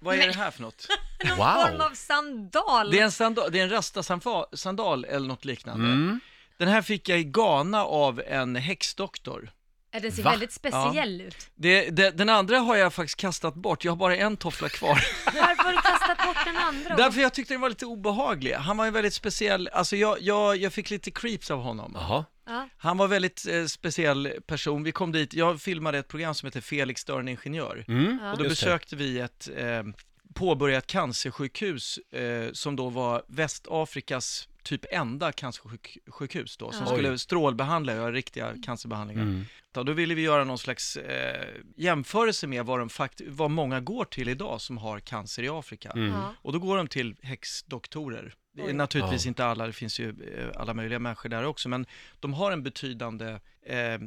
vad är det här för något? Någon Wow. form av sandal. Det är en, sandal, det är en rasta-sandal eller något liknande. Mm. Den här fick jag i Ghana av en häxdoktor. Ja, den ser Va? väldigt speciell ut. Det, det, den andra har jag faktiskt kastat bort, jag har bara en toffla kvar. Varför har du kastat bort den andra? Därför jag tyckte den var lite obehaglig. Han var en väldigt speciell, alltså jag, jag, jag fick lite creeps av honom. Jaha. Ja. Han var väldigt eh, speciell person. Vi kom dit, jag filmade ett program som heter Felix Störn Ingenjör. Mm. Ja. Och då Just det. besökte vi ett eh, påbörjat cancersjukhus eh, som då var Västafrikas typ enda cancersjukhus då, som Ja. skulle strålbehandla och göra riktiga cancerbehandlingar. Mm. Då ville vi göra någon slags eh, jämförelse med vad, de fakt- vad många går till idag som har cancer i Afrika. Mm. Ja. Och då går de till häxdoktorer. Det är Oj. naturligtvis Ja. inte alla, det finns ju eh, alla möjliga människor där också, men de har en betydande, eh,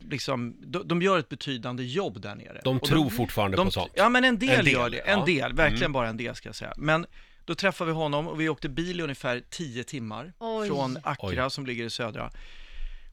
liksom, de, de gör ett betydande jobb där nere. De Och tror fortfarande de, på sånt. Ja, men en del, En del, gör det. En ja. del, verkligen Mm. bara en del ska jag säga. Men då träffade vi honom och vi åkte bil i ungefär 10 timmar Oj. från Accra som ligger i södra.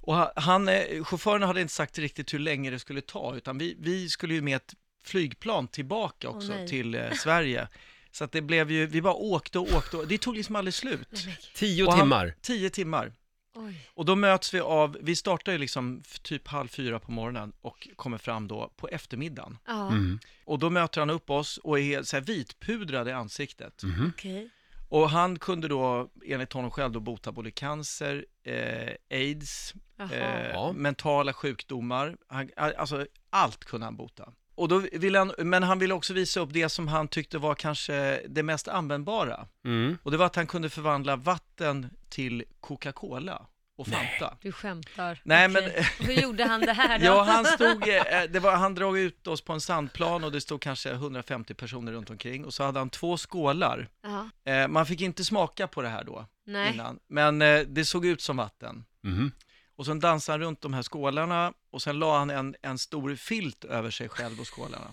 Och ha- han, eh, chauffören hade inte sagt riktigt hur länge det skulle ta, utan vi, vi skulle ju med ett flygplan tillbaka också nej. till eh, Sverige. Så att det blev ju, vi bara åkte och åkte och det tog liksom aldrig slut. Tio Och han- timmar. Tio timmar. Oj. Och då möts vi av, vi startar ju liksom f- typ halv fyra på morgonen och kommer fram då på eftermiddagen. Ja, Mm. Och då möter han upp oss och är helt så här vitpudrad i ansiktet. Mhm. okej. Och han kunde då, enligt honom själv, då bota både cancer, eh, aids, Jaha. eh, Ja. mentala sjukdomar, han, alltså allt kunde han bota. Och då ville han, men han ville också visa upp det som han tyckte var kanske det mest användbara. Mm. Och det var att han kunde förvandla vatten till Coca-Cola och Fanta. Du skämtar. Nej, Okej. Hur gjorde han det här då? Ja, han stod, eh, det var, han drog ut oss på en sandplan och det stod kanske 150 personer runt omkring och så hade han två skålar. Ja. Eh, man fick inte smaka på det här då Nej. innan, men eh, det såg ut som vatten. Mhm. Och sen dansade han runt de här skålarna och sen la han en, en stor filt över sig själv och skålarna.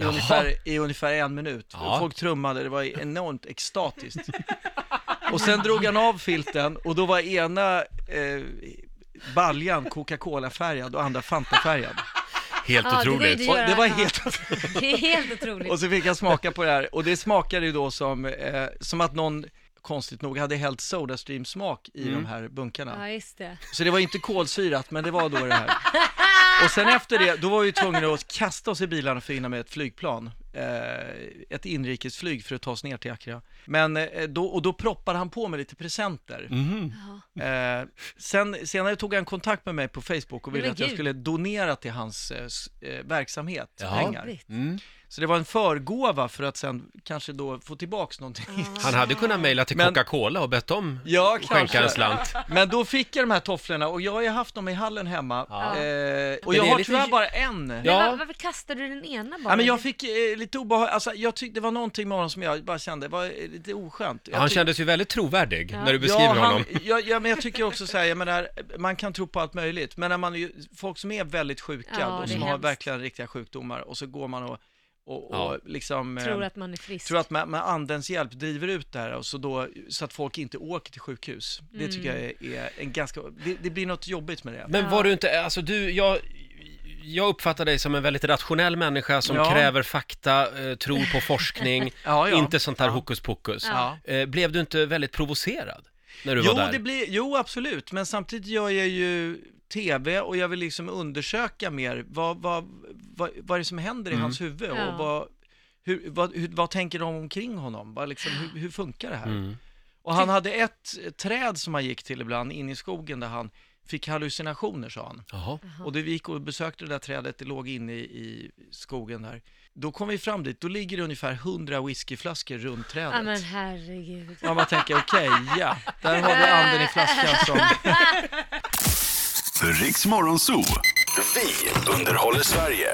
I, ungefär, I ungefär en minut. Ja. Folk trummade, det var enormt extatiskt. och sen drog han av filten och då var ena eh, baljan Coca-Cola-färgad och andra Fanta-färgad. Helt Ja, det otroligt. Göra, det var ja. helt... Det är helt otroligt. Och så fick jag smaka på det här och det smakade ju då som, eh, som att någon, konstigt nog, hade hällt Sodastream-smak i Mm. de här bunkarna. Ja, just det. Så det var inte kolsyrat, men det var då det här. Och sen efter det, då var vi tvungna att kasta oss i bilarna för att hinna med ett flygplan. Eh, ett inrikesflyg för att ta oss ner till Accra. Men eh, då, och då proppade han på med lite presenter. Mhm. Ja. Eh, sen, senare tog han kontakt med mig på Facebook och ville att jag skulle donera till hans verksamhet, Ja. pengar. Mm. Så det var en förgåva för att sen kanske då få tillbaks någonting. Han hade kunnat mejla till Men- Coca-Cola och bett dem Ja, skänka en slant. Men då fick jag de här tofflorna och jag har ju haft dem i hallen hemma. Ja. Eh, och Men jag det är har lite- tyvärr bara en. Men Ja. var, varför kastade du den ena bara? Ja, men jag fick eh, lite obehag, alltså jag tyckte det var någonting med honom som jag bara kände var eh, lite oskönt. Jag Han tyck- kändes ju väldigt trovärdig Ja. när du beskriver ja, han, honom. Ja, ja, men jag tycker också så här, jag menar, man kan tro på allt möjligt, men när man är ju, folk som är väldigt sjuka Ja, och som har hemskt. verkligen riktiga sjukdomar och så går man och, och, och Ja. liksom eh, Tror att man är frisk. tror att med, med andens hjälp driver ut det här och så, då, så att folk inte åker till sjukhus. Det Mm. tycker jag är, är en ganska, det, det blir något jobbigt med det. Men var du inte, alltså du, jag, jag uppfattar dig som en väldigt rationell människa som Ja. kräver fakta, eh, tror på forskning, Ja, ja. inte sånt här Ja. hokus pokus. Eh, blev du inte väldigt provocerad när du Jo, var där? det blir, jo, absolut, men samtidigt gör jag ju tv och jag vill liksom undersöka mer vad, vad, vad, vad är det som händer i Mm. hans huvud Ja. och vad, hur, vad, hur, vad tänker de omkring honom? Vad liksom, hur, hur funkar det här? Mm. Och han hade ett träd som han gick till ibland in i skogen där han fick hallucinationer sa han. Jaha. Och det vi gick och besökte det där trädet, det låg inne i, i skogen där. Då kom vi fram dit, då ligger det ungefär 100 whiskyflaskor runt trädet. Ja men herregud. Ja, man tänker okej, ja, där har vi anden i flaskan som... Riks Morgonzoo. Vi underhåller Sverige.